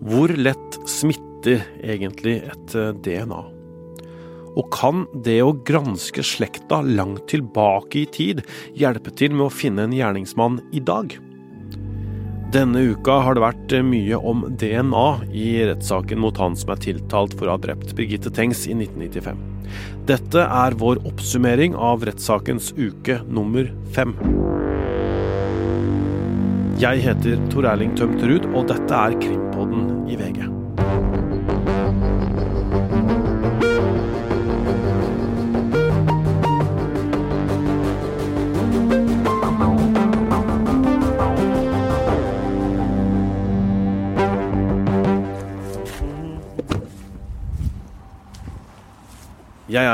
Hvor lett smitter egentlig et eh, DNA? Og kan det å granske slekta langt tilbake i tid hjelpe til med å finne en gjerningsmann i dag? Denne uka har det vært eh, mye om DNA i rettssaken mot han som er tiltalt for å ha drept Birgitte Tengs i 1995. Dette er vår oppsummering av rettssakens uke nummer fem. Jeg heter Tor Erling Tømterud, og dette er Krimpodden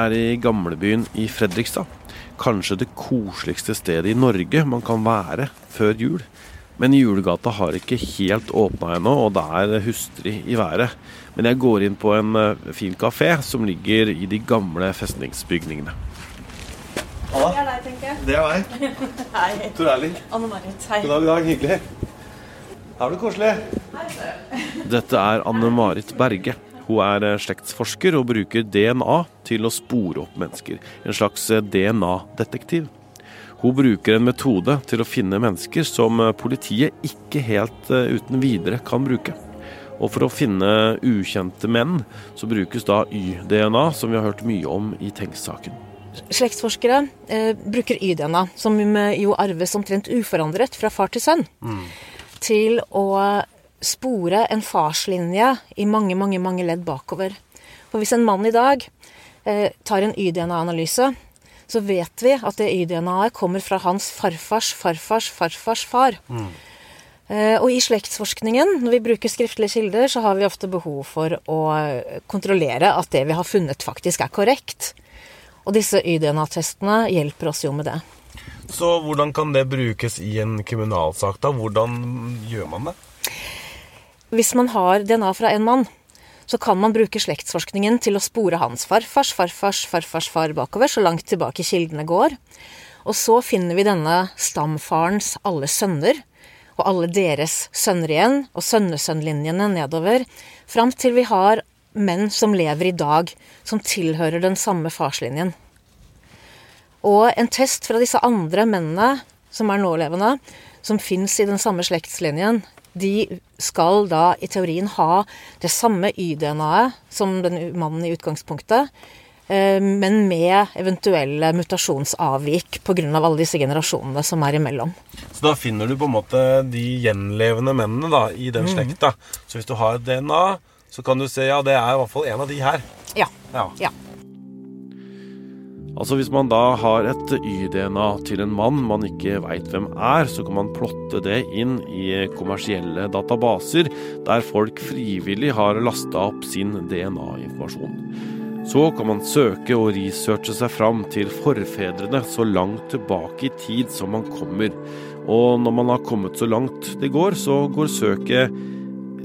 er i gamlebyen i Fredrikstad. Kanskje det koseligste stedet i Norge man kan være før jul. Men julegata har ikke helt åpna ennå, og det er hustrig i været. Men jeg går inn på en eh, fin kafé som ligger i de gamle festningsbygningene. Halla. Det er deg, tenker jeg. Det er meg. Hei. Tor Erling. Anne-Marit. Hei. God dag, god dag. Hyggelig. Her blir det koselig. Dette er Anne-Marit Berge. Hun er eh, slektsforsker og bruker DNA til å spore opp mennesker. En slags eh, DNA-detektiv. Hun bruker en metode til å finne mennesker som eh, politiet ikke helt uten videre kan bruke. Og for å finne ukjente menn, så brukes da Y-DNA, som vi har hørt mye om i Tengs-saken. Slektsforskere eh, bruker Y-DNA, som jo arves omtrent uforandret fra far til sønn, mm. til å spore en farslinje i mange, mange, mange ledd bakover. For hvis en mann i dag eh, tar en Y-DNA-analyse, så vet vi at det Y-DNA-et kommer fra hans farfars farfars farfars far. Mm. Eh, og i slektsforskningen, når vi bruker skriftlige kilder, så har vi ofte behov for å kontrollere at det vi har funnet, faktisk er korrekt. Og disse Y-DNA-testene hjelper oss jo med det. Så hvordan kan det brukes i en kriminalsak, da? Hvordan gjør man det? Hvis man har DNA fra en mann, så kan man bruke slektsforskningen til å spore hans farfars farfars farfars far bakover, så langt tilbake kildene går. Og så finner vi denne stamfarens alle sønner, og alle deres sønner igjen, og sønnesønnlinjene nedover, fram til vi har menn som lever i dag, som tilhører den samme farslinjen. Og en test fra disse andre mennene som er nålevende, som fins i den samme slektslinjen, de skal da i teorien ha det samme Y-DNA-et som den mannen i utgangspunktet, eh, men med eventuelle mutasjonsavvik pga. alle disse generasjonene som er imellom. Så da finner du på en måte de gjenlevende mennene da, i den mm. slekta. Så hvis du har DNA, så kan du se ja, det er i hvert fall en av de her. Ja. ja. ja. Altså Hvis man da har et Y-DNA til en mann man ikke veit hvem er, så kan man plotte det inn i kommersielle databaser der folk frivillig har lasta opp sin DNA-informasjon. Så kan man søke og researche seg fram til forfedrene så langt tilbake i tid som man kommer. Og når man har kommet så langt det går, så går søket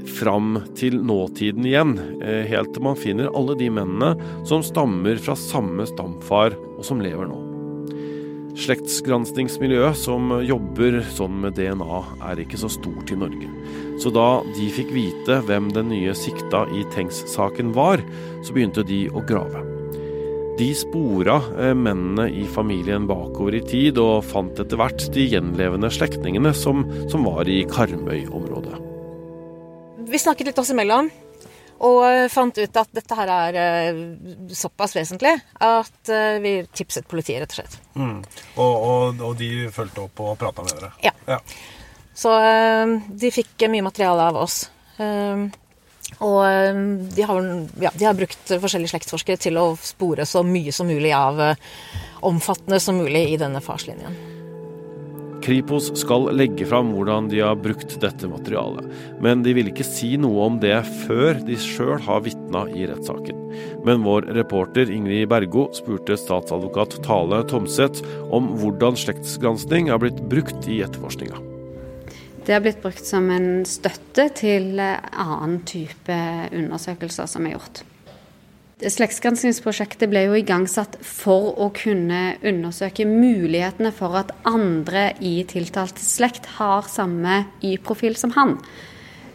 fram til nåtiden igjen, eh, helt til man finner alle de mennene som stammer fra samme stamfar, og som lever nå. Slektsgranskningsmiljøet som jobber sånn med DNA, er ikke så stort i Norge. Så da de fikk vite hvem den nye sikta i Tengs-saken var, så begynte de å grave. De spora eh, mennene i familien bakover i tid, og fant etter hvert de gjenlevende slektningene som, som var i Karmøy-området. Vi snakket litt oss imellom. Og fant ut at dette her er uh, såpass vesentlig at uh, vi tipset politiet, rett og slett. Mm. Og, og, og, de fulgte opp og prata med dere? Ja. ja. Så de fikk mye materiale av oss. og de har, ja, de har, brukt forskjellige slektsforskere til å spore så mye som mulig av omfattende som mulig i denne farslinjen. Kripos skal legge fram hvordan de har brukt dette materialet, men de vil ikke si noe om det før de sjøl har vitna i rettssaken. Men vår reporter Ingrid Bergo spurte statsadvokat Tale Tomseth om hvordan slektsgransking har blitt brukt i etterforskninga. Det har blitt brukt som en støtte til annen type undersøkelser som er gjort. Slektsgranskingsprosjektet ble jo igangsatt for å kunne undersøke mulighetene for at andre i tiltalt slekt har samme Y-profil som han.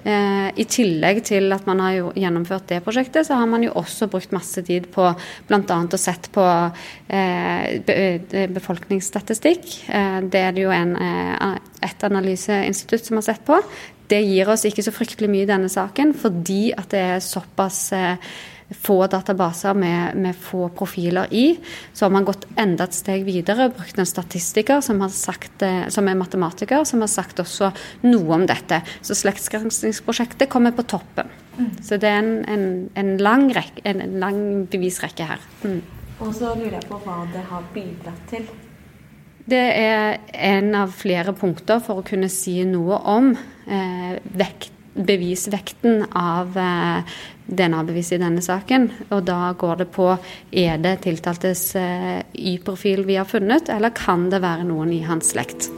Eh, I tillegg til at man har gjennomført det prosjektet, så har man jo også brukt masse tid på bl.a. å sett på befolkningsstatistikk. Det er det jo en, et analyseinstitutt som har sett på. Det gir oss ikke så fryktelig mye i denne saken, fordi at det er såpass få databaser med, med, få profiler i. Så har man gått enda et steg videre, brukt en statistiker som, sagt, eh, som, er matematiker, som har sagt også noe om dette. Så slektsgranskingsprosjektet kommer på toppen. Mm. Så det er en, en, en, lang rekke, en, lang bevisrekke her. Mm. Og så lurer jeg på hva det har bidratt til. Det er en av flere punkter for å kunne si noe om eh, vekt bevisvekten av eh, DNA-bevis i denne saken. Og da går det på er det tiltaltes eh, Y-profil vi har funnet, eller kan det være noen i hans slekt.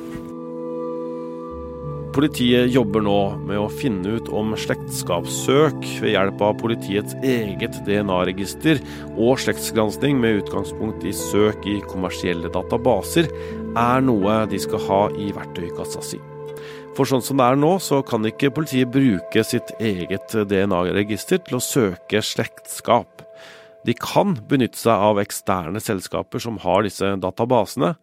Politiet jobber nå med å finne ut om slektskapssøk ved hjelp av politiets eget DNA-register og slektsgransking med utgangspunkt i søk i kommersielle databaser er noe de skal ha i verktøykassa si. For sånn som det er nå, så kan ikke politiet bruke sitt eget DNA-register til å søke slektskap. De kan benytte seg av eksterne selskaper som har disse databasene,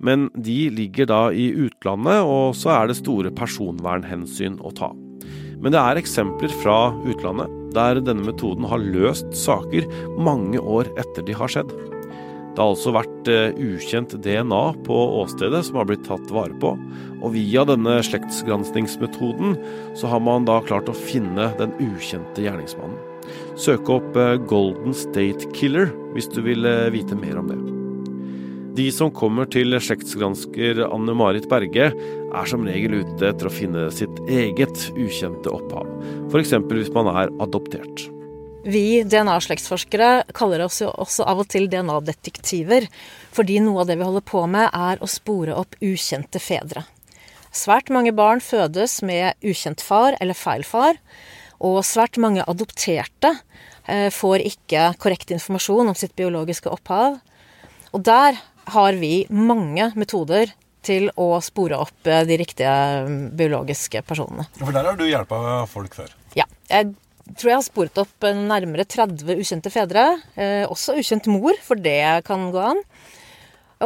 men de ligger da i utlandet, og så er det store personvernhensyn å ta. Men det er eksempler fra utlandet der denne metoden har løst saker mange år etter de har skjedd. Det har altså vært eh, ukjent DNA på åstedet som har blitt tatt vare på, og via denne slektsgranskningsmetoden så har man da klart å finne den ukjente gjerningsmannen. Søk opp eh, Golden State Killer hvis du vil eh, vite mer om det. De som kommer til slektsgransker Anne Marit Berge, er som regel ute etter å finne sitt eget ukjente opphav, f.eks. hvis man er adoptert. Vi DNA-slektsforskere kaller oss jo også av og til DNA-detektiver, fordi noe av det vi holder på med, er å spore opp ukjente fedre. Svært mange barn fødes med ukjent far eller feil far, og svært mange adopterte eh, får ikke korrekt informasjon om sitt biologiske opphav. Og der har vi mange metoder til å spore opp eh, de riktige mm, biologiske personene. For der har du hjelpa folk før? Ja. Jeg tror jeg har sporet opp nærmere 30 ukjente fedre. Eh, også ukjent mor, for det kan gå an.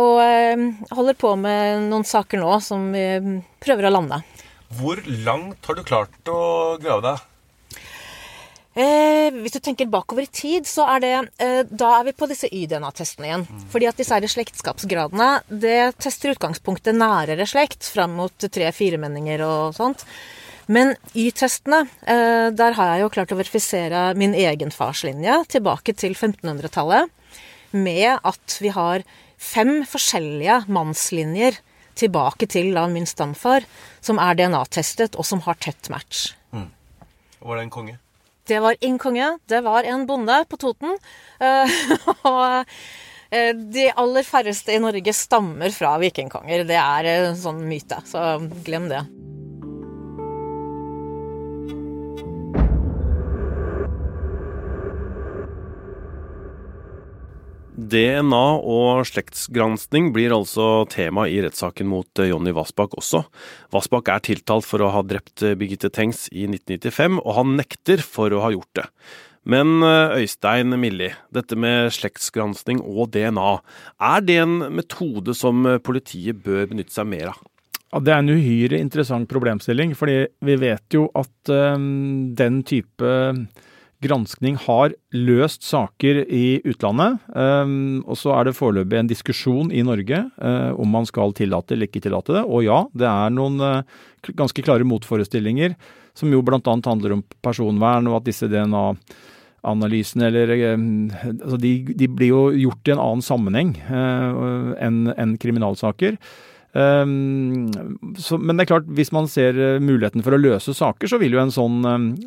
Og eh, holder på med noen saker nå som vi prøver å lande. Hvor langt har du klart å grave deg? Eh, hvis du tenker bakover i tid, så er det eh, Da er vi på disse Y-DNA-testene igjen. Mm. Fordi at disse her slektskapsgradene det tester utgangspunktet nærere slekt, fram mot tre-firemenninger og sånt. Men Y-testene, eh, der har jeg jo klart å verifisere min egen farslinje tilbake til 1500-tallet. Med at vi har fem forskjellige mannslinjer tilbake til da min stamfar, som er DNA-testet, og som har tett match. Mm. Var det en konge? Det var en konge. Det var en bonde på Toten. Uh, og uh, de aller færreste i Norge stammer fra vikingkonger. Det er en sånn myte, så glem det. DNA og slektsgransking blir altså tema i rettssaken mot eh, Jonny Vassbakk også. Vassbakk er tiltalt for å ha drept eh, Birgitte Tengs i 1995, og han nekter for å ha gjort det. Men eh, Øystein Milli, dette med slektsgransking og DNA, er det en metode som politiet bør benytte seg mer av? Ja, Det er en uhyre interessant problemstilling, fordi vi vet jo at um, den type granskning har løst saker i utlandet. Um, og så er det foreløpig en diskusjon i Norge uh, om man skal tillate eller ikke tillate det. Og ja, det er noen uh, ganske klare motforestillinger som jo bl.a. handler om personvern, og at disse DNA-analysene eller uh, altså de, de, blir jo gjort i en annen sammenheng enn en kriminalsaker. Um, så, men det er klart, hvis man ser uh, muligheten for å løse saker, så vil jo en sånn,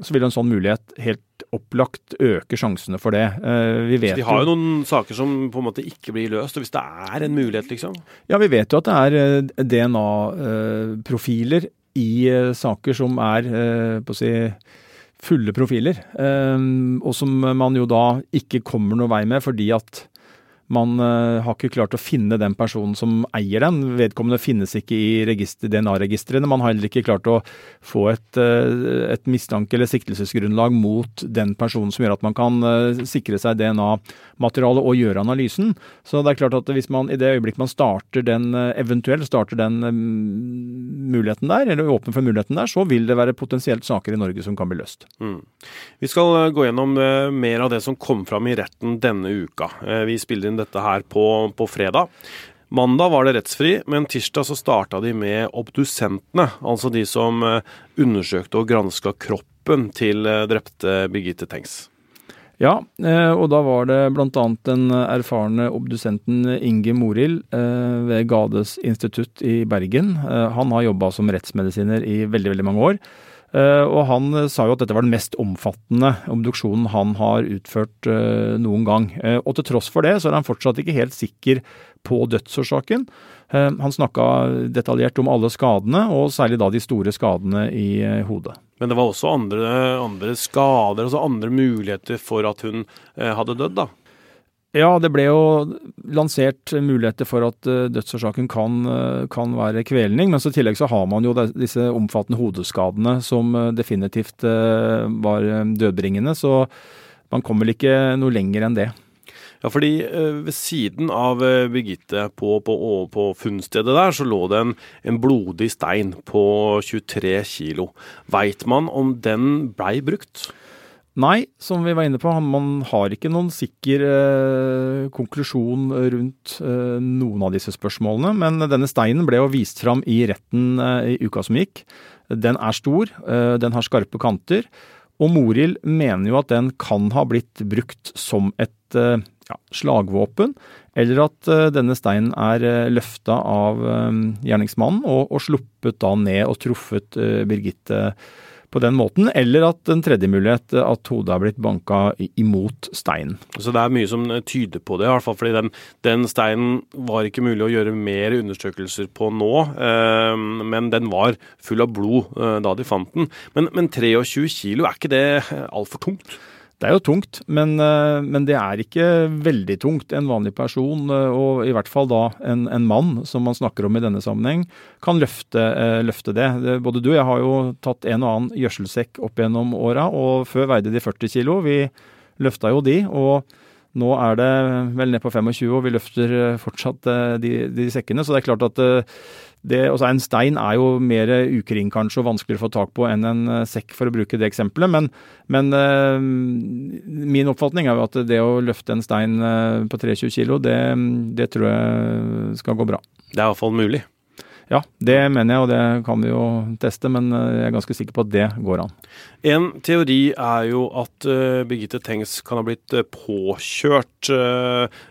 så vil en sånn mulighet helt opplagt øke sjansene for det. Uh, vi vet så de har jo noen saker som på en måte ikke blir løst, og hvis det er en mulighet, liksom? Ja, vi vet jo at det er uh, DNA-profiler i saker som er på å si fulle profiler, um, og som man jo da ikke kommer noe vei med fordi at man har ikke klart å finne den personen som eier den. Vedkommende finnes ikke i DNA-registrene. Man har heller ikke klart å få et, et mistanke eller siktelsesgrunnlag mot den personen som gjør at man kan sikre seg DNA-materialet og gjøre analysen. Så det er klart at hvis man i det øyeblikk man starter den, eventuelt starter den muligheten der, eller åpner for muligheten der, så vil det være potensielt saker i Norge som kan bli løst. Mm. Vi skal gå gjennom mer av det som kom fram i retten denne uka. Eh, vi spiller inn dette her på, på fredag. Mandag var det rettsfri, men tirsdag så starta de med obdusentene. Altså de som eh, undersøkte og granska kroppen til eh, drepte Birgitte Tengs. Ja, og da var det bl.a. den erfarne obdusenten Inge Morild ved Gades institutt i Bergen. Han har jobba som rettsmedisiner i veldig, veldig mange år. Eh, og han eh, sa jo at dette var den mest omfattende obduksjonen han har utført eh, noen gang. Og til tross for det, så er han fortsatt ikke helt sikker på dødsårsaken. Han snakka detaljert om alle skadene, og særlig da de store skadene i hodet. Men det var også andre, andre skader, altså andre muligheter for at hun hadde dødd, da? Ja, det ble jo lansert muligheter for at uh, dødsårsaken kan, uh, kan, være kvelning. Men i tillegg så har man jo disse omfattende hodeskadene som uh, definitivt var dødbringende. Så man kommer vel ikke noe lenger enn det. Ja, fordi ved siden av Birgitte på, på, på, funnstedet der, så lå det en, en blodig stein på 23 kilo. Veit man om den blei brukt? Nei, som vi var inne på, man har ikke noen sikker eh, konklusjon rundt eh, noen av disse spørsmålene. Men denne steinen ble jo vist fram i retten eh, i uka som gikk. Den er stor, eh, den har skarpe kanter. Og Morild mener jo at den kan ha blitt brukt som et eh, ja, slagvåpen, eller at eh, denne steinen er uh, løfta av gjerningsmannen og, og, sluppet da ned og truffet Birgitte på den måten, eller at en tredje mulighet, at hodet har blitt banka imot steinen. Så det er mye som tyder på det, i hvert fall fordi den, den steinen var ikke mulig å gjøre mer undersøkelser på nå, eh, men den var full av blod eh, da de fant den. Men, men 23 kilo, er ikke det altfor tungt? Det er jo tungt, men, eh, men, det er ikke veldig tungt. En vanlig person, eh, og i hvert fall da en, en mann, som man snakker om i denne sammenheng, kan løfte, eh, løfte, det. Både du og jeg har jo tatt en og annen gjødselsekk opp gjennom åra, og før veide de 40 kilo. Vi løfta jo de. og nå er det vel ned på 25, og vi løfter fortsatt de, de sekkene. Så det er klart at det, altså En stein er jo mer ukring kanskje og vanskeligere å få tak på enn en eh, sekk, for å bruke det eksempelet. Men, men øh, min oppfatning er jo at det å løfte en stein uh, på 23 kilo, det, det tror jeg skal gå bra. Det er iallfall mulig. Ja, det mener jeg, og det kan vi jo teste, men eh, jeg er ganske sikker på at det går an. En teori er jo at uh, Birgitte Tengs kan ha blitt uh, påkjørt uh,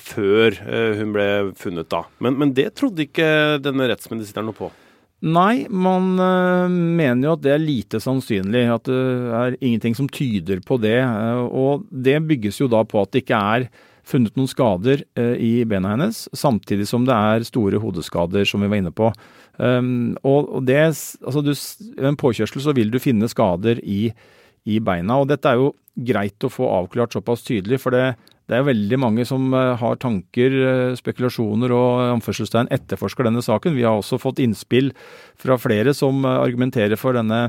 før hun ble funnet, da. Men, men, det trodde ikke denne rettsmedisineren noe på? Nei, man mener jo at det er lite sannsynlig. At det er ingenting som tyder på det. og det bygges jo da på at det ikke er funnet noen skader eh, i bena hennes, samtidig som det er store hodeskader, som vi var inne på. Um, og det, altså du, Ved en påkjørsel så vil du finne skader i, i, beina. og Dette er jo greit å få avklart såpass tydelig, for det, det er veldig mange som eh, har tanker, eh, spekulasjoner og anførselstegn etterforsker denne saken. Vi har også fått innspill fra flere som argumenterer for denne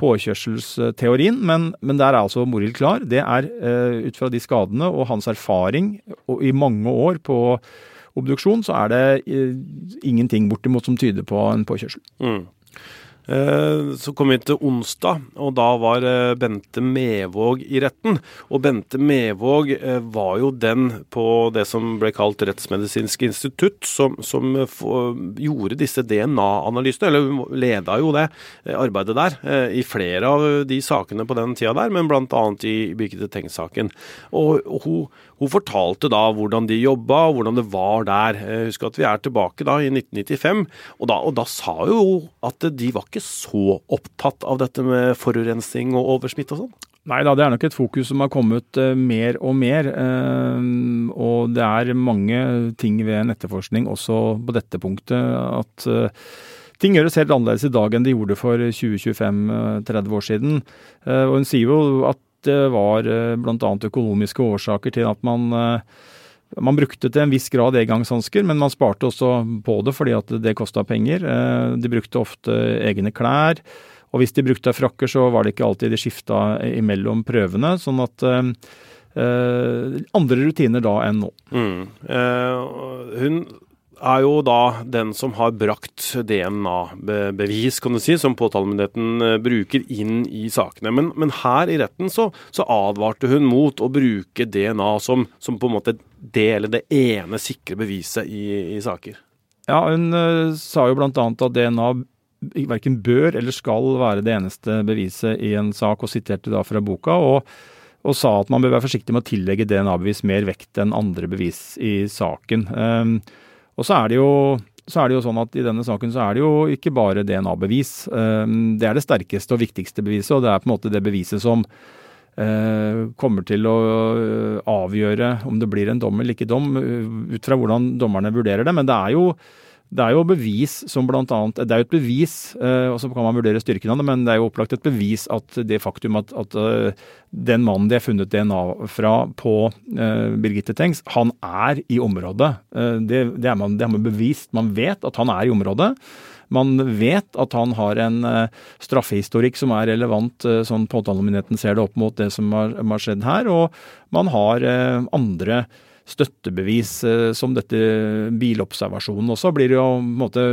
påkjørselsteorien, men, men der er altså Morild klar. Det er ut fra de skadene og hans erfaring og i mange år på obduksjon, så er det ingenting bortimot som tyder på en påkjørsel. Mm. Eh, så kom vi til onsdag, og da var eh, Bente Mevåg i retten. Og Bente Mevåg eh, var jo den på det som ble kalt Rettsmedisinsk institutt, som, som gjorde disse DNA-analysene, eller leda jo det arbeidet der, i flere av de sakene på den tida der, men bl.a. i Birgitte Tengs-saken. Og hun hun fortalte da hvordan de jobba, og hvordan det var der. Husk at vi er tilbake da i 1995, og da, og da sa jo at de var ikke så opptatt av dette med forurensning og oversmitt og sånn. Nei da, det er nok et fokus som har kommet uh, mer og mer. Uh, og det er mange ting ved en etterforskning også på dette punktet at ting gjøres helt annerledes i dag enn de gjorde for 20-25-30 år siden. Og hun sier jo at det var eh, bl.a. økonomiske årsaker til at man eh, man brukte til en viss grad engangshansker, men man sparte også på det fordi at det kosta penger. Eh, de brukte ofte egne klær. Og hvis de brukte frakker, så var det ikke alltid de skifta imellom prøvene. Sånn at Andre rutiner da enn nå. Mm. Hun er jo da den som har brakt DNA-bevis, kan du si, som påtalemyndigheten eh, bruker inn i sakene. Men, men her i retten så, så, advarte hun mot å bruke DNA som, som, på en måte det eller det ene sikre beviset i, i saker. Ja, hun uh, sa jo bl.a. at DNA verken bør eller skal være det eneste beviset i en sak, og siterte da fra boka. og og sa at man bør være forsiktig med å tillegge DNA-bevis mer vekt enn andre bevis i saken. Um, og så er det jo så er det jo sånn at I denne saken så er det jo ikke bare DNA-bevis. Ehm, det er det sterkeste og viktigste beviset, og det er på en måte det beviset som eh, kommer til å eh, avgjøre om det blir en dom eller ikke dom, ut fra hvordan dommerne vurderer det. Men det er jo det er jo bevis som blant annet, det er jo et bevis, eh, og så kan man vurdere styrken av det, men det er jo opplagt et bevis at det faktum at, at eh, den mannen de har funnet DNA fra på uh, Birgitte Tengs, han er i området. Det, det, er man, det har man bevist. Man vet at han er i området. Man vet at han har en straffehistorikk som er relevant, sånn påtalemyndigheten ser det opp mot det som har, har skjedd her. Og man har andre støttebevis eh, som dette bilobservasjonen også. blir jo jo en, måte,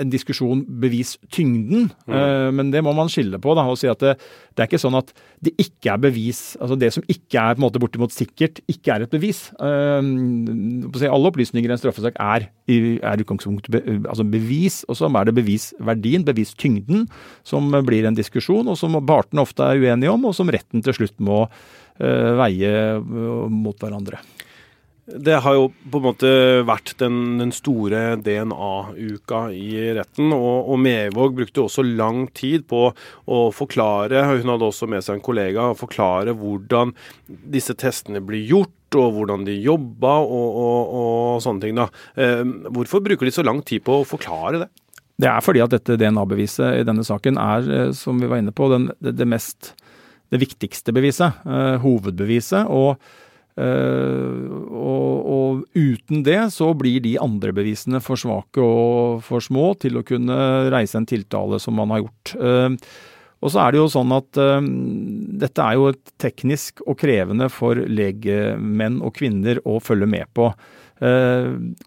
en diskusjon bevistyngden, mm. Eh, men det må man skille på. Da, og si at det, det, er ikke sånn at det ikke er bevis. altså Det som ikke er på en måte bortimot sikkert, ikke er et bevis. Uh, alle opplysninger i en straffesak er i utgangspunktet altså bevis, og så er det bevisverdien, bevistyngden, som blir en diskusjon, og som partene ofte er uenige om, og som retten til slutt må veie mot hverandre. Det har jo på en måte vært den, den store DNA-uka i retten. Og, og Mevåg brukte også lang tid på å forklare, hun hadde også med seg en kollega, å forklare hvordan disse testene blir gjort og hvordan de jobba og, og, og sånne ting. da. Eh, hvorfor bruker de så lang tid på å forklare det? Det er fordi at dette DNA-beviset i denne saken er, eh, som vi var inne på, den, det, det, mest, det viktigste beviset. Eh, hovedbeviset. og og, og, uten det så blir de andre bevisene for svake og for små til å kunne reise en tiltale som man har gjort. Uh, og så er det jo sånn at uh, dette er jo et teknisk og krevende for legemenn og kvinner å følge med på.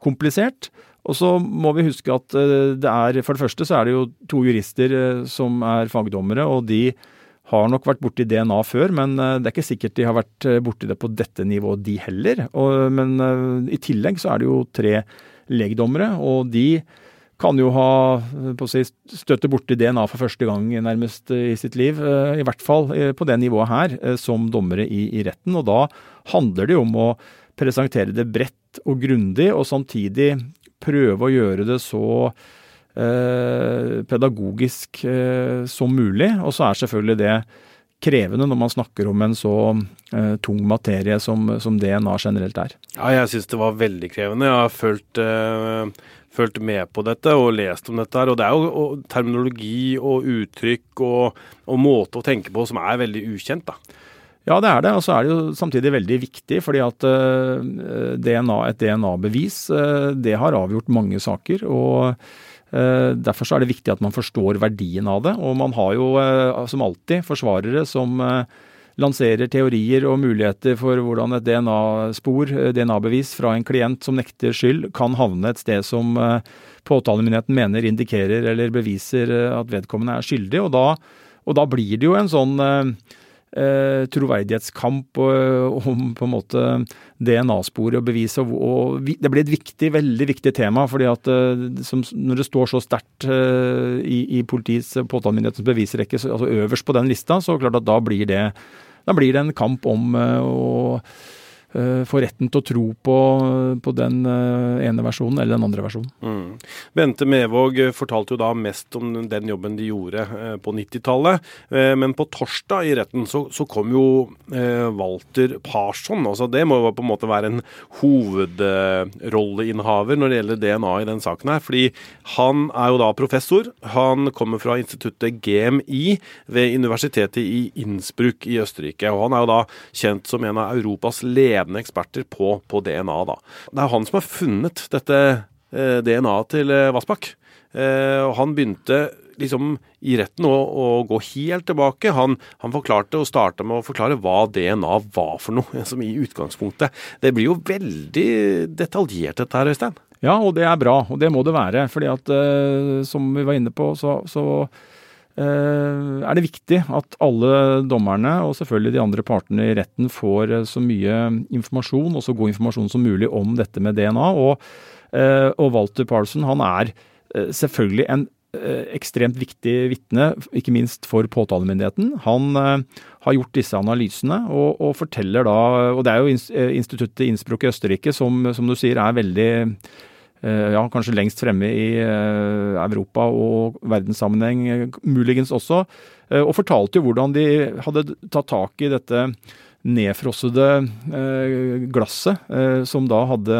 komplisert. Og så må vi huske at det er For det første så er det jo to jurister som er fagdommere, og de har nok vært borti DNA før, men eh, det er ikke sikkert de har vært eh, borti det på dette nivået, de heller. Og, men eh, i tillegg så er det jo tre legdommere, og de kan jo ha på si, støtte borti DNA for første gang nærmest i sitt liv. I hvert fall på det nivået her, som dommere i, i retten. Og da handler det jo om å presentere det bredt og grundig, og samtidig prøve å gjøre det så pedagogisk eh, som mulig. Og så er selvfølgelig det krevende når man snakker om en så uh, tung materie som, som, DNA generelt er. Ja, jeg syns det var veldig krevende. Jeg har følt, uh, følt, med på dette og lest om dette. her, og Det er jo og, terminologi og uttrykk og, og, måte å tenke på som er veldig ukjent. da. Ja, det er det. Og så er det jo samtidig veldig viktig, fordi at uh, DNA, et DNA-bevis det har avgjort mange saker. og Eh, derfor er det viktig at man forstår verdien av det. Og man har jo eh, som alltid forsvarere som eh, lanserer teorier og muligheter for hvordan et DNA-spor, DNA-bevis fra en klient som nekter skyld, kan havne et sted som påtalemyndigheten mener indikerer eller beviser at vedkommende er skyldig. Og da, og da blir det jo en sånn eh, troverdighetskamp om på en måte DNA-sporet og bevis. Og, og, det blir et viktig, veldig viktig tema. fordi at eh, som, Når det står så sterkt eh, i, i politiets påtalemyndighetens bevisrekke altså øverst på den lista, så klart at da blir det, da blir det en kamp om eh, å Eh, få retten til å tro på, på, den eh, ene versjonen eller den andre versjonen. Mm. Bente Mevåg fortalte jo da mest om den jobben de gjorde eh, på 90-tallet. Men på torsdag i retten så, så kom jo Walter Parson. altså Det må jo på en måte være en hovedrolleinnehaver når det gjelder DNA i den saken her. fordi han er jo da professor. Han kommer fra instituttet GMI ved universitetet i Innsbruck i Østerrike. og Han er jo da kjent som en av Europas ledere ledende eksperter på, på DNA. Da. Det er han som har funnet dette eh, DNA-et til eh, Vassbakk. Eh, og han begynte liksom i retten å, å gå helt tilbake. Han, han forklarte og starta med å forklare hva DNA var for noe, som i utgangspunktet Det blir jo veldig detaljert dette her, Øystein? Ja, og det er bra, og det må det være. fordi at eh, som vi var inne på, så, så er det viktig at alle dommerne og selvfølgelig de andre partene i retten får eh, så mye informasjon og så god informasjon som mulig om dette med DNA. Og, eh, og Walter Parson han er eh, selvfølgelig en eh, ekstremt viktig vitne, ikke minst for påtalemyndigheten. Han har gjort disse analysene og, og, forteller da Og det er jo instituttet Innsbruck i Østerrike som, som du sier er veldig Eh, ja, kanskje lengst fremme i eh, Europa og verdenssammenheng, muligens også. Eh, og fortalte jo hvordan de hadde tatt tak i dette nedfrossede glasset, som da hadde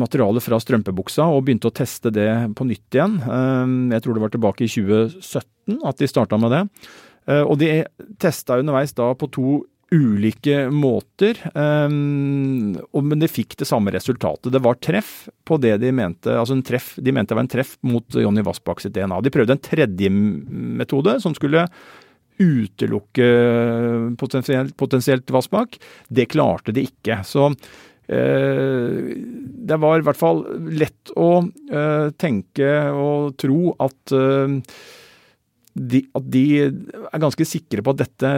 materialet fra strømpebuksa, og begynte å teste det på nytt igjen. Jeg tror det var tilbake i 2017 at de starta med det. Og de testa underveis da på to ulike måter, um, men det fikk det samme resultatet. Det var treff på det de mente altså en treff, de mente var en treff mot Jonny Vassbakk sitt DNA. De prøvde en tredje metode som skulle utelukke potensielt, potensielt Vassbakk. Det klarte de ikke. Så uh, det var i hvert fall lett å uh, tenke og tro at de, at de er ganske sikre på at dette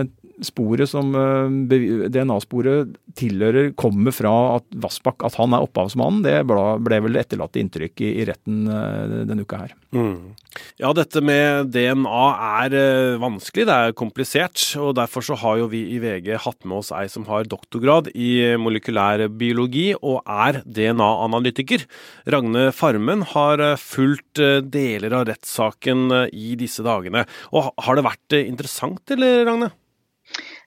sporet som eh, DNA-sporet tilhører, kommer fra at Vassbakk, at han er opphavsmannen, det ble, vel etterlatte inntrykk i, retten eh, denne uka her. Mm. Ja, dette med DNA er uh, vanskelig, det er komplisert. og Derfor så har jo vi i VG hatt med oss ei som har doktorgrad i molekylær biologi og er DNA-analytiker. Ragne Farmen har fulgt deler av rettssaken i disse dagene. Og Har det vært interessant, eller Ragne?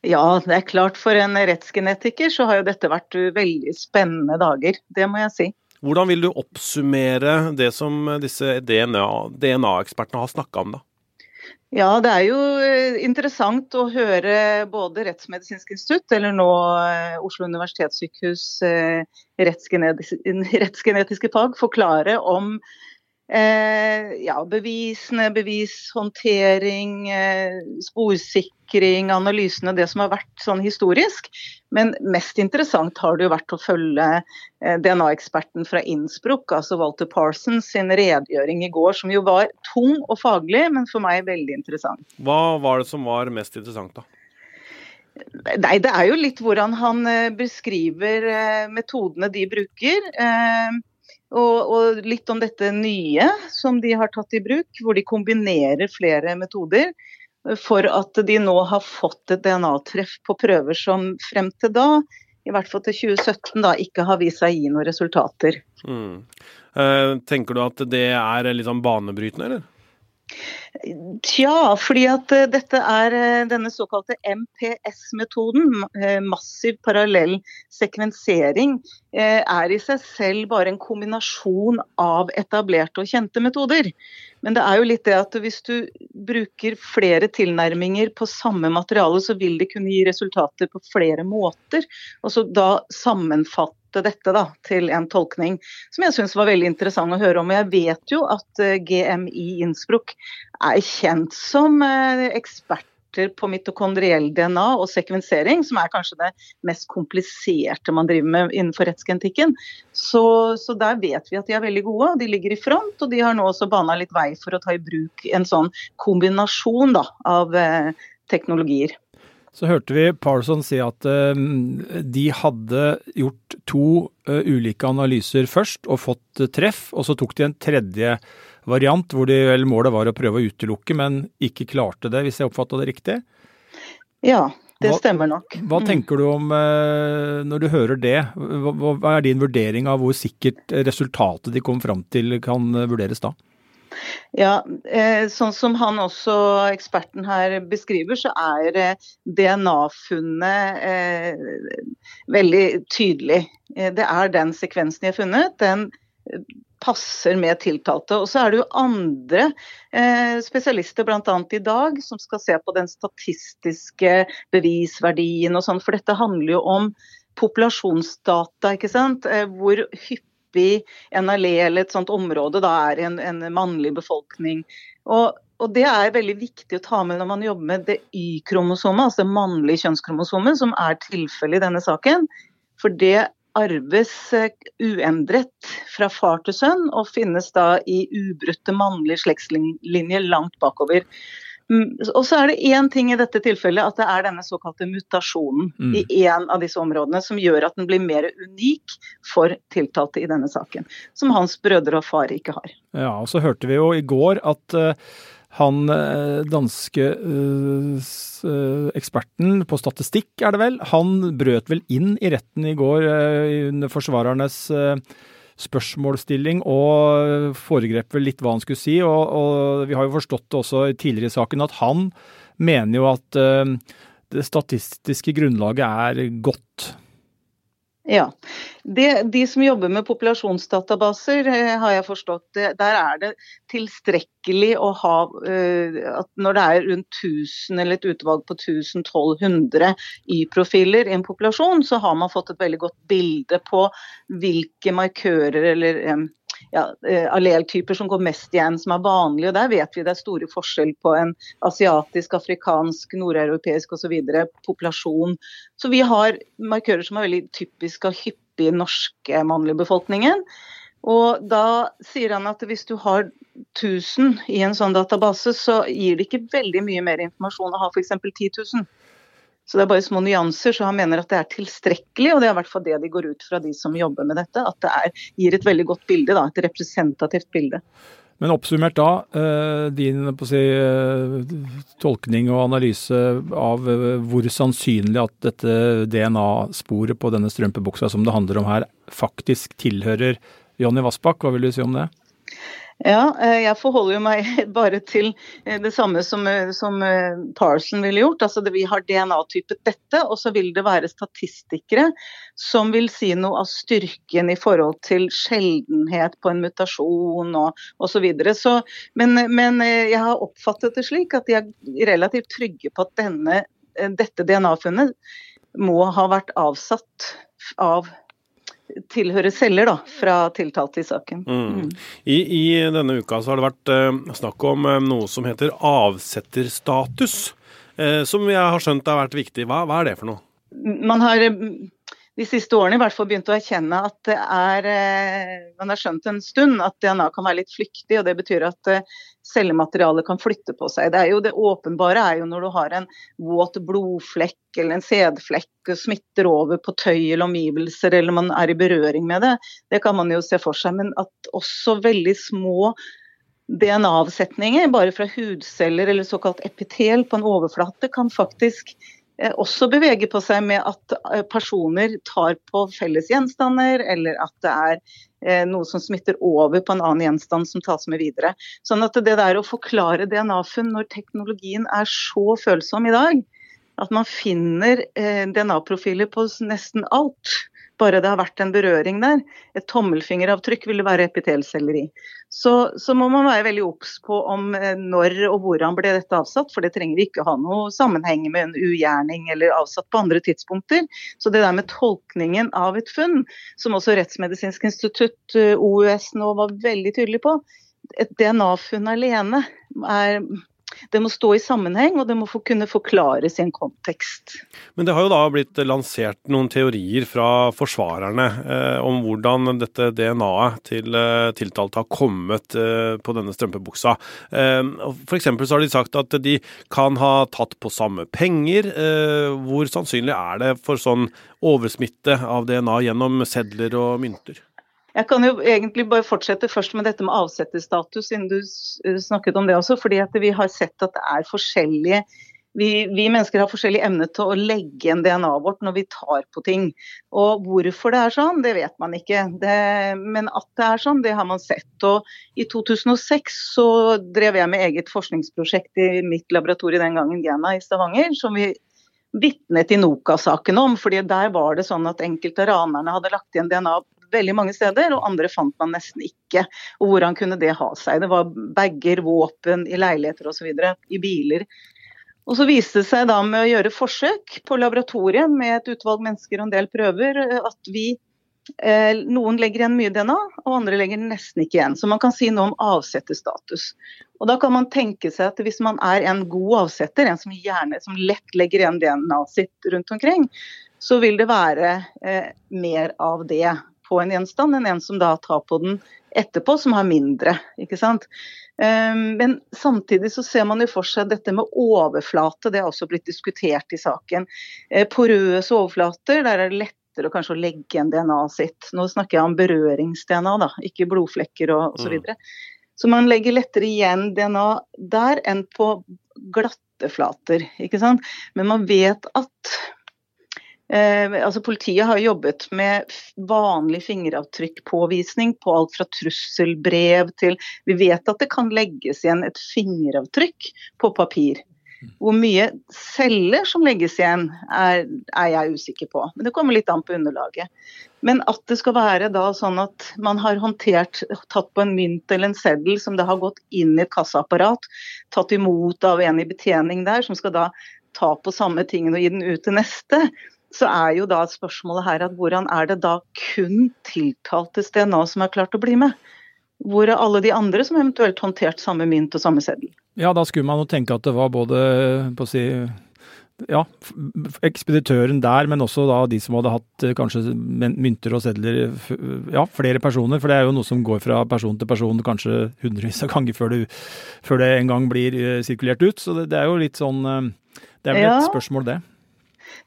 Ja, det er klart for en rettsgenetiker så har jo dette vært veldig spennende dager. Det må jeg si. Hvordan vil du oppsummere det som disse DNA-ekspertene DNA har snakka om, da? Ja, det er jo eh, interessant å høre både Rettsmedisinsk institutt, eller nå eh, Oslo universitetssykehus eh, rettsgenetiske fag, forklare om ja, bevisene, bevishåndtering, eh, sporsikring, analysene, det som har vært sånn historisk. Men mest interessant har det jo vært å følge eh, DNA-eksperten fra Innsbruck, altså Walter Parsons sin redegjøring i går, som jo var tung og faglig, men for meg veldig interessant. Hva var det som var mest interessant, da? Nei, Det er jo litt hvordan han eh, beskriver eh, metodene de bruker. Og, og, litt om dette nye som de har tatt i bruk, hvor de kombinerer flere metoder. For at de nå har fått et DNA-treff på prøver som frem til da, i hvert fall til 2017, da ikke har vist seg gi noen resultater. Mm. Eh, tenker du at det er sånn banebrytende, eller? Tja, fordi at uh, dette er uh, denne såkalte MPS-metoden, uh, massiv parallell sekvensering, er i seg selv bare en kombinasjon av etablerte og kjente metoder. Men det er jo litt det at hvis du bruker flere tilnærminger på samme materiale, så vil det kunne gi resultater på flere måter. Og så da sammenfatte dette da, til en tolkning som jeg syns var veldig interessant å høre om. Jeg vet jo at eh, GMI Innsbruck er kjent som ekspert eksperter på mitokondriell DNA og sekvensering, som er kanskje det mest kompliserte man driver med innenfor rettsgenetikken. Så, så, der vet vi at de er veldig gode, de ligger i front. Og de har nå også bana litt vei for å ta i bruk en sånn kombinasjon da, av eh, teknologier. Så hørte vi Parson si at uh, de hadde gjort to uh, ulike analyser først og fått uh, treff, og så tok de en tredje variant hvor de, vel, målet var å prøve å utelukke, men ikke klarte det, hvis jeg oppfatta det riktig? Ja, det stemmer nok. Hva, hva mm. tenker du om når du hører det? Hva, hva er din vurdering av hvor sikkert resultatet de kom fram til kan vurderes da? Ja, eh, Sånn som han også, eksperten her beskriver, så er eh, DNA-funnet eh, veldig tydelig. Det er den sekvensen de har funnet. Den passer med tiltalte. Og så er det jo andre eh, spesialister, bl.a. i dag, som skal se på den statistiske bevisverdien og sånn. For dette handler jo om populasjonsdata, ikke sant. Hvor hyppig en allé eller et sånt område da er en, en mannlig befolkning. Og, og, Det er veldig viktig å ta med når man jobber med det Y-kromosomet, altså det mannlige kjønnskromosomet, som er tilfellet i denne saken. For det arves eh, uendret fra far til sønn, og finnes da i ubrutte mannlige slektslinjer langt bakover. Mm, og så er det én ting i dette tilfellet, at det er denne såkalte mutasjonen mm. i én av disse områdene som gjør at den blir mer unik for tiltalte i denne saken. Som hans brødre og far ikke har. Ja, og så hørte vi jo i går at uh, han uh, danske uh, eksperten på statistikk, er det vel, han brøt vel inn i retten i går under forsvarernes spørsmålsstilling og foregrep vel litt hva han skulle si. Og, og, vi har jo forstått det også tidligere i saken at han mener jo at uh, det statistiske grunnlaget er godt. Ja. De, de som jobber med populasjonsdatabaser, eh, har jeg forstått, der er det tilstrekkelig å ha uh, at Når det er rundt 1000 eller et utvalg på 1000-1200 Y-profiler i en populasjon, så har man fått et veldig godt bilde på hvilke markører eller um, ja, eh, alleltyper som går mest igjen, som er vanlige. og Der vet vi det er store forskjell på en asiatisk, afrikansk, nordeuropeisk osv. populasjon. Så vi har markører som er veldig typiske og hyppige i norske mannlige befolkningen. Og da sier han at hvis du har 1000 i en sånn database, så gir det ikke veldig mye mer informasjon å ha f.eks. 10 000. Så det er bare små nyanser, så han mener at det er tilstrekkelig. Og det er i hvert fall det de går ut fra, de som jobber med dette. At det er, gir et veldig godt bilde, da, et representativt bilde. Men oppsummert da, eh, din si, eh, tolkning og analyse av eh, hvor sannsynlig at dette DNA-sporet på denne strømpebuksa som det handler om her, faktisk tilhører Jonny Vassbakk. Hva vil du si om det? Ja, eh, jeg forholder jo meg bare til eh, det samme som, eh, som Parson ville gjort. Altså vi har DNA-typet dette, og så vil det være statistikere som vil si noe av styrken i forhold til sjeldenhet på en mutasjon og osv. Men, men jeg har oppfattet det slik at de er relativt trygge på at denne, dette DNA-funnet må ha vært avsatt av tilhører celler da, fra tiltalte i saken. Mm. Mm. I, I, denne uka så har det vært eh, snakk om eh, noe som heter avsetterstatus. eh, som jeg har skjønt har vært viktig. Hva, hva er det for noe? Man har de siste årene i hvert fall begynt å erkjenne at det er eh, Man har skjønt en stund at DNA kan være litt flyktig, og det betyr at eh, cellematerialet kan flytte på seg. Det, jo, det åpenbare er jo når du har en våt blodflekk eller en sædflekk og smitter over på tøy eller omgivelser, eller man er i berøring med det. Det kan man jo se for seg. Men at også veldig små DNA-avsetninger, bare fra hudceller eller såkalt epitel på en overflate, kan faktisk også beveger på seg med at eh, personer tar på felles gjenstander, eller at det er eh, noe som smitter over på en annen gjenstand som tas med videre. Sånn at det der å forklare DNA-funn når teknologien er så følsom i dag, at man finner DNA-profiler på nesten alt, bare det har vært en berøring der. Et tommelfingeravtrykk vil være epitelcelleri. Så, så, må man være veldig obs på om eh, når og hvordan ble dette avsatt, for det trenger ikke ha noe sammenheng med en ugjerning eller avsatt på andre tidspunkter. Så det der med tolkningen av et funn, som også Rettsmedisinsk institutt, eh, OUS, nå var veldig tydelig på, et DNA-funn alene er det må stå i sammenheng, og det må kunne forklares i en kontekst. Men det har jo da blitt lansert noen teorier fra forsvarerne eh, om hvordan dette DNA-et til eh, tiltalte har kommet eh, på denne strømpebuksa. Eh, F.eks. så har de sagt at de kan ha tatt på samme penger. Eh, hvor sannsynlig er det for sånn oversmitte av DNA gjennom sedler og mynter? Jeg kan jo egentlig bare fortsette først med dette med avsetterstatus, siden du snakket om det også. fordi at vi har sett at det er forskjellige vi, vi, mennesker har forskjellig evne til å legge igjen DNA-et vårt når vi tar på ting. Og Hvorfor det er sånn, det vet man ikke. Det, men at det er sånn, det har man sett. Og I 2006 så drev jeg med eget forskningsprosjekt i mitt laboratorium den gangen, Gena i Stavanger, som vi vitnet i Noka-saken om. fordi Der var det sånn at enkelte av ranerne hadde lagt igjen DNA veldig mange steder, og andre fant man nesten ikke. Og hvordan kunne det ha seg? Det var bager, våpen i leiligheter osv., i biler. Og så viste det seg da med å gjøre forsøk på laboratoriet med et utvalg mennesker og en del prøver, at vi eh, noen legger igjen mye DNA, og andre legger nesten ikke igjen. Så man kan si noe om avsetterstatus. Og da kan man tenke seg at hvis man er en god avsetter, en som gjerne, som lett legger igjen DNA-et sitt rundt omkring, så vil det være eh, mer av det på en gjenstand enn en som da tar på den etterpå, som har mindre. ikke sant? Ehm, men samtidig så ser man jo for seg dette med overflate, det har også blitt diskutert i saken. Eh, porøse overflater, der er det lettere å kanskje legge igjen DNA-et sitt. Nå snakker jeg om berørings-DNA, da, ikke blodflekker og osv. Så, videre. så man legger lettere igjen DNA der enn på glatte flater. ikke sant? Men man vet at Eh, altså Politiet har jobbet med vanlig fingeravtrykkpåvisning på alt fra trusselbrev til Vi vet at det kan legges igjen et fingeravtrykk på papir. Hvor mye celler som legges igjen, er, er, jeg usikker på. Men det kommer litt an på underlaget. Men at det skal være da sånn at man har håndtert, tatt på en mynt eller en seddel som det har gått inn i et kassaapparat, tatt imot av en i betjening der, som skal da ta på samme tingen og gi den ut til neste, så er jo da spørsmålet her at hvordan er det da kun tiltaltes DNA som har klart å bli med? Hvor er alle de andre som eventuelt håndtert samme mynt og samme seddel? Ja, da skulle man jo tenke at det var både på å si ja, ekspeditøren der, men også da de som hadde hatt eh, kanskje mynter og sedler Ja, flere personer, for det er jo noe som går fra person til person kanskje hundrevis av ganger før det, før det en gang blir eh, sirkulert ut. Så det, det er jo litt sånn eh, Det er vel et spørsmål, det.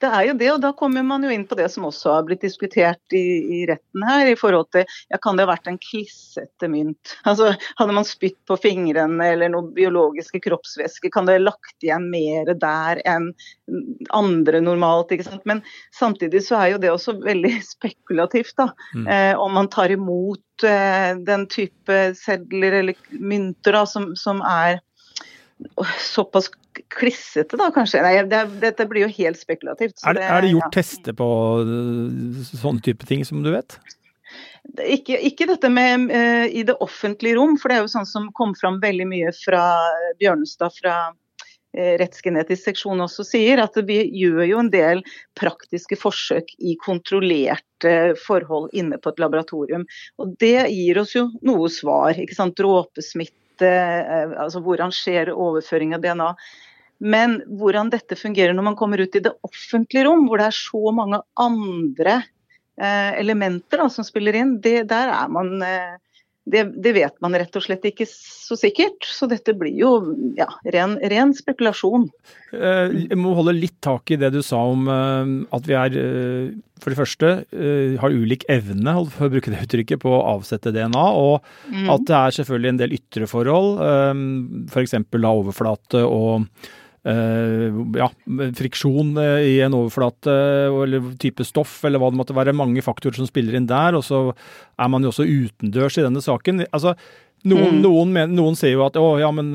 Det er jo det, og da kommer man jo inn på det som også har blitt diskutert i, i retten her, i forhold til ja, kan det ha vært en klissete mynt? Altså, Hadde man spytt på fingrene eller noen biologiske kroppsvæsker, kan det ha lagt igjen mer der enn andre normalt? ikke sant? Men samtidig så er jo det også veldig spekulativt, da. Mm. Eh, om man tar imot eh, den type sedler eller mynter da, som, som er såpass klissete, da kanskje. Nei, det, dette blir jo helt spekulativt. Er det, er, det, gjort ja. tester på uh, sånne type ting, som du vet? Ikke, ikke dette med uh, i det offentlige rom, for det er jo sånn som kom fram veldig mye fra Bjørnestad fra rettsgenetisk seksjon også sier, at vi gjør jo en del praktiske forsøk i kontrollerte forhold inne på et laboratorium. Og det gir oss jo noe svar. ikke sant, Dråpesmitte altså hvordan skjer overføring av DNA. Men hvordan dette fungerer når man kommer ut i det offentlige rom, hvor det er så mange andre eh, elementer da, som spiller inn, det, der er man eh, det, det, vet man rett og slett ikke så sikkert. Så dette blir jo ja, ren, ren spekulasjon. Jeg må holde litt tak i det du sa om at vi er for det første har ulik evne for å bruke det uttrykket, på å avsette DNA. Og mm. at det er selvfølgelig en del ytre forhold, f.eks. For overflate og ja, friksjon uh, i en overflate uh, eller type stoff, eller hva det måtte være. Mange faktorer som spiller inn der. Og så er man jo også utendørs i denne saken. Altså, noen, mm. noen, men, noen sier jo at å, ja, men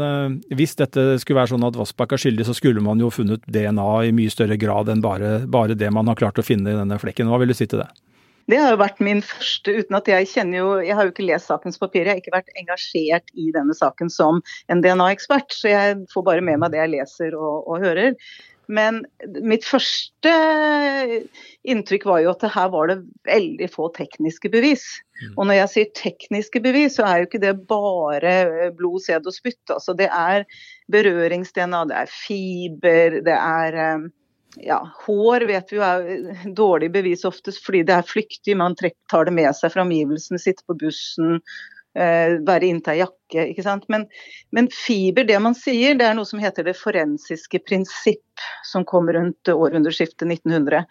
hvis dette skulle være sånn at Vassbakk er skyldig, så skulle man jo funnet DNA i mye større grad enn bare, bare det man har klart å finne i denne flekken. Hva vil du si til det? Det har jo vært min første, uten at jeg kjenner jo Jeg har jo ikke lest sakens papir, jeg har ikke vært engasjert i denne saken som en DNA-ekspert. Så jeg får bare med meg det jeg leser og, og hører. Men mitt første inntrykk var jo at her var det veldig få tekniske bevis. Mm. Og når jeg sier tekniske bevis, så er jo ikke det bare blod, sæd og spytt. Altså det er berørings-DNA, det er fiber, det er um, ja, hår vet vi jo er dårlig bevis oftest fordi det er flyktig. Man tar det med seg fra omgivelsene, sitter på bussen, eh, være inntil jakke. ikke sant? Men, men, fiber, det man sier, det er noe som heter det forensiske prinsipp, som kom rundt århundreskiftet 1900.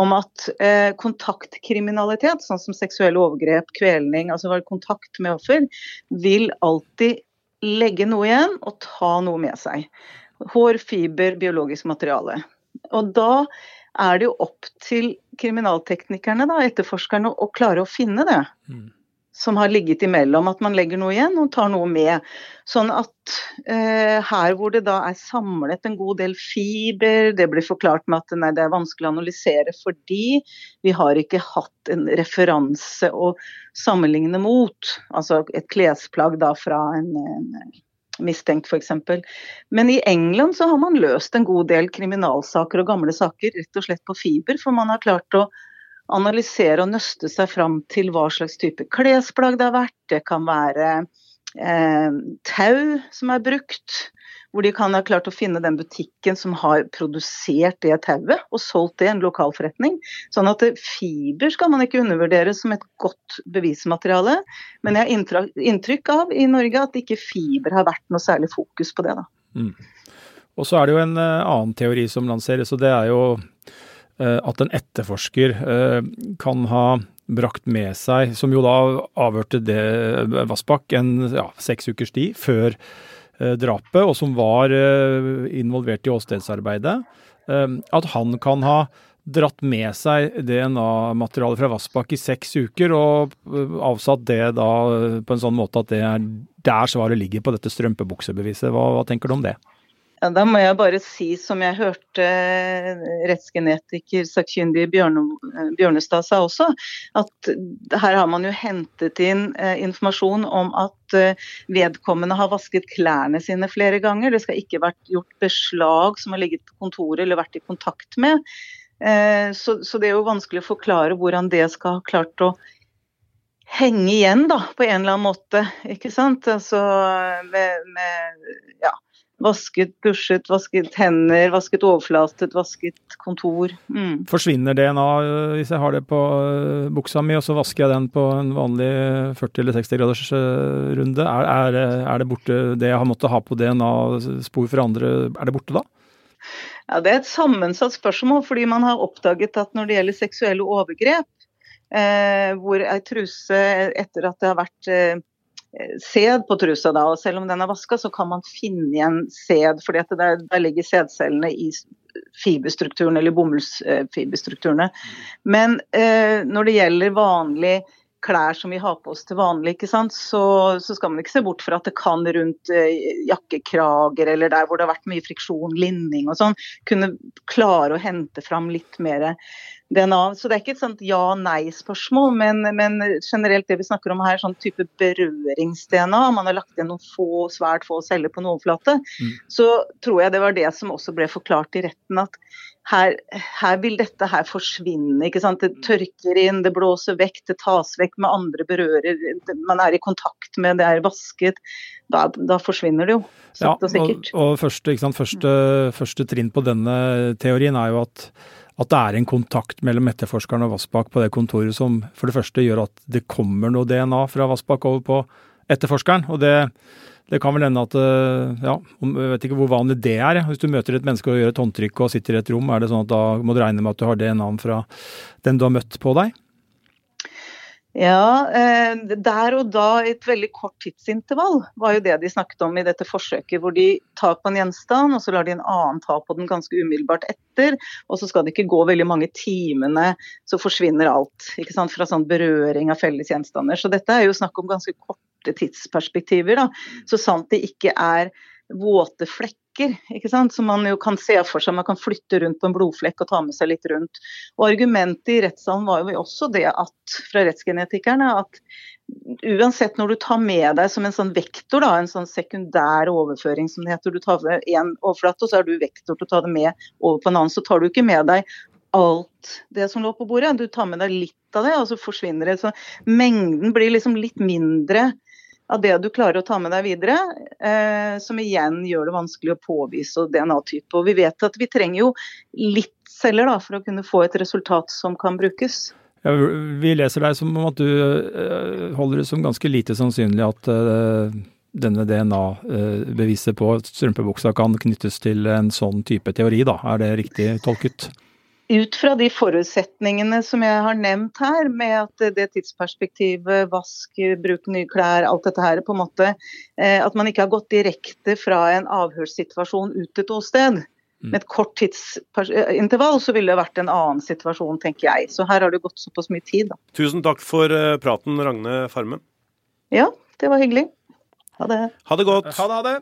Om at eh, kontaktkriminalitet, sånn som seksuelle overgrep, kvelning, altså kontakt med offer, vil alltid legge noe igjen og ta noe med seg. Hår, fiber, biologisk materiale. Og da er det jo opp til kriminalteknikerne, da, etterforskerne, å klare å finne det. Mm. Som har ligget imellom. At man legger noe igjen og tar noe med. Sånn at eh, her hvor det da er samlet en god del fiber, det blir forklart med at nei, det er vanskelig å analysere fordi vi har ikke hatt en referanse å sammenligne mot. Altså et klesplagg da fra en, en mistenkt f.eks. Men i England så har man løst en god del kriminalsaker og gamle saker rett og slett på fiber, for man har klart å analysere og nøste seg fram til hva slags type klesplagg det har vært. Det kan være eh, tau som er brukt hvor de kan ha klart å finne den butikken som har produsert det tauet og solgt det i en lokalforretning. Sånn at fiber skal man ikke undervurdere som et godt bevismateriale. Men jeg har inntrykk av i Norge at ikke fiber har vært noe særlig fokus på det. da. Mm. Og så er det jo en uh, annen teori som lanseres, og det er jo uh, at en etterforsker uh, kan ha brakt med seg, som jo da avhørte det Vassbakk en ja, seks ukers tid før Eh, drapet, og som var eh, involvert i åstedsarbeidet, eh, at han kan ha dratt med seg DNA-materialet fra Vassbakk i seks uker og avsatt det da på en sånn måte at det er der svaret ligger på dette strømpebuksebeviset. Hva, hva tenker du om det? Da må jeg bare si, som jeg hørte rettsgenetiker sakkyndig Bjørne, Bjørnestad sa også, at her har man jo hentet inn eh, informasjon om at eh, vedkommende har vasket klærne sine flere ganger. Det skal ikke vært gjort beslag som har ligget på kontoret eller vært i kontakt med. Eh, så, så det er jo vanskelig å forklare hvordan det skal ha klart å henge igjen da, på en eller annen måte. ikke sant? Altså med, med ja, Vasket, pushet, vasket hender, vasket overflatet, vasket kontor. Mm. Forsvinner DNA øh, hvis jeg har det på øh, buksa mi, og så vasker jeg den på en vanlig 40 eller 60 graders øh, runde? Er, er, er det borte det jeg har måttet ha på DNA-spor for andre, er det borte da? Ja, Det er et sammensatt spørsmål, fordi man har oppdaget at når det gjelder seksuelle overgrep, eh, hvor ei truse etter at det har vært eh, sæd på trusa da, og selv om den er vaska, så kan man finne igjen sæd. For der, der ligger sædcellene i fiberstrukturen, eller bomullsfiberstrukturene. Men eh, når det gjelder vanlig klær som vi har på oss til vanlig, ikke? Så, så skal man ikke se bort fra at det kan rundt eh, jakkekrager eller der hvor det har vært mye friksjon, linning og sånn, kunne klare å hente fram litt mer DNA. Så det er ikke et sånt ja-nei-spørsmål, men, men, generelt det vi snakker om her, sånn type berørings-DNA, man har lagt igjen noen få, svært få celler på en overflate, mm. så tror jeg det var det som også ble forklart i retten. at her, her, vil dette her forsvinne. ikke sant? Det tørker inn, det blåser vekk, det tas vekk med andre berører. Man er i kontakt med, det er vasket. Da, da forsvinner det jo, Ja, og sikkert. Og, og sant, første, første, trinn på denne teorien er jo at at det er en kontakt mellom etterforskeren og Vassbakk på det kontoret som for det første gjør at det kommer noe DNA fra Vassbakk over på etterforskeren. Og det, det kan vel hende at eh, ja, Jeg vet ikke hvor vanlig det er. Hvis du møter et menneske og gjør et håndtrykk og sitter i et rom, er det sånn at da må du regne med at du har DNA-en fra den du har møtt på deg? Ja, eh, der og da et veldig kort tidsintervall var jo det de snakket om i dette forsøket. Hvor de tar på en gjenstand, og så lar de en annen ta på den ganske umiddelbart etter. Og så skal det ikke gå veldig mange timene, så forsvinner alt. ikke sant, Fra sånn berøring av felles gjenstander. Så dette er jo snakk om ganske korte tidsperspektiver. da, Så sant det ikke er våte flekker sant? som man jo kan se for seg. Man kan flytte rundt på en blodflekk og ta med seg litt rundt. Og Argumentet i rettssalen var jo også det at, fra rettsgenetikerne at uansett når du tar med deg som en sånn vektor, da, en sånn sekundær overføring som det heter, du tar med én overflate og så er du vektor til å ta det med over på en annen, så tar du ikke med deg alt det som lå på bordet. Du tar med deg litt av det, og så forsvinner det. Så mengden blir liksom litt mindre av det du klarer å ta med deg videre, eh, som igjen gjør det vanskelig å påvise DNA-type. Og Vi vet at vi trenger jo litt celler da, for å kunne få et resultat som kan brukes. Ja, vi leser deg som om at du eh, holder det som ganske lite sannsynlig at eh, denne DNA-beviset på strømpebuksa kan knyttes til en sånn type teori, da. Er det riktig tolket? Ut fra de forutsetningene som jeg har nevnt her, med at det tidsperspektivet, vask, bruk nye klær, alt dette her, på en måte, eh, at man ikke har gått direkte fra en avhørssituasjon ut til et åsted. Mm. Med et kort tidsintervall så ville det vært en annen situasjon, tenker jeg. Så her har det gått såpass mye tid. Da. Tusen takk for eh, praten, Ragne Farmen. Ja, det var hyggelig. Ha det. Ha det godt. Ha det, ha det.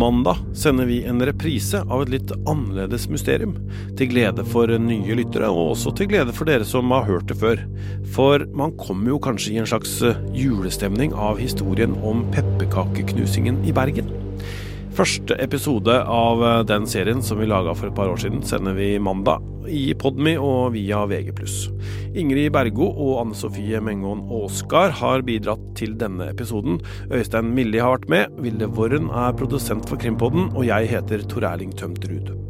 Mandag sender vi en reprise av et litt annerledes mysterium. Til glede for nye lyttere, og også til glede for dere som har hørt det før. For man kommer jo kanskje i en slags julestemning av historien om pepperkakeknusingen i Bergen. Første episode av den serien som vi laga for et par år siden, sender vi mandag i Podmy og via VG+. Ingrid Bergo og Anne Sofie Mengon Aasgard har bidratt til denne episoden. Øystein Milli har vært med, Vilde Worren er produsent for Krimpodden, og jeg heter Tor Erling Tømterud.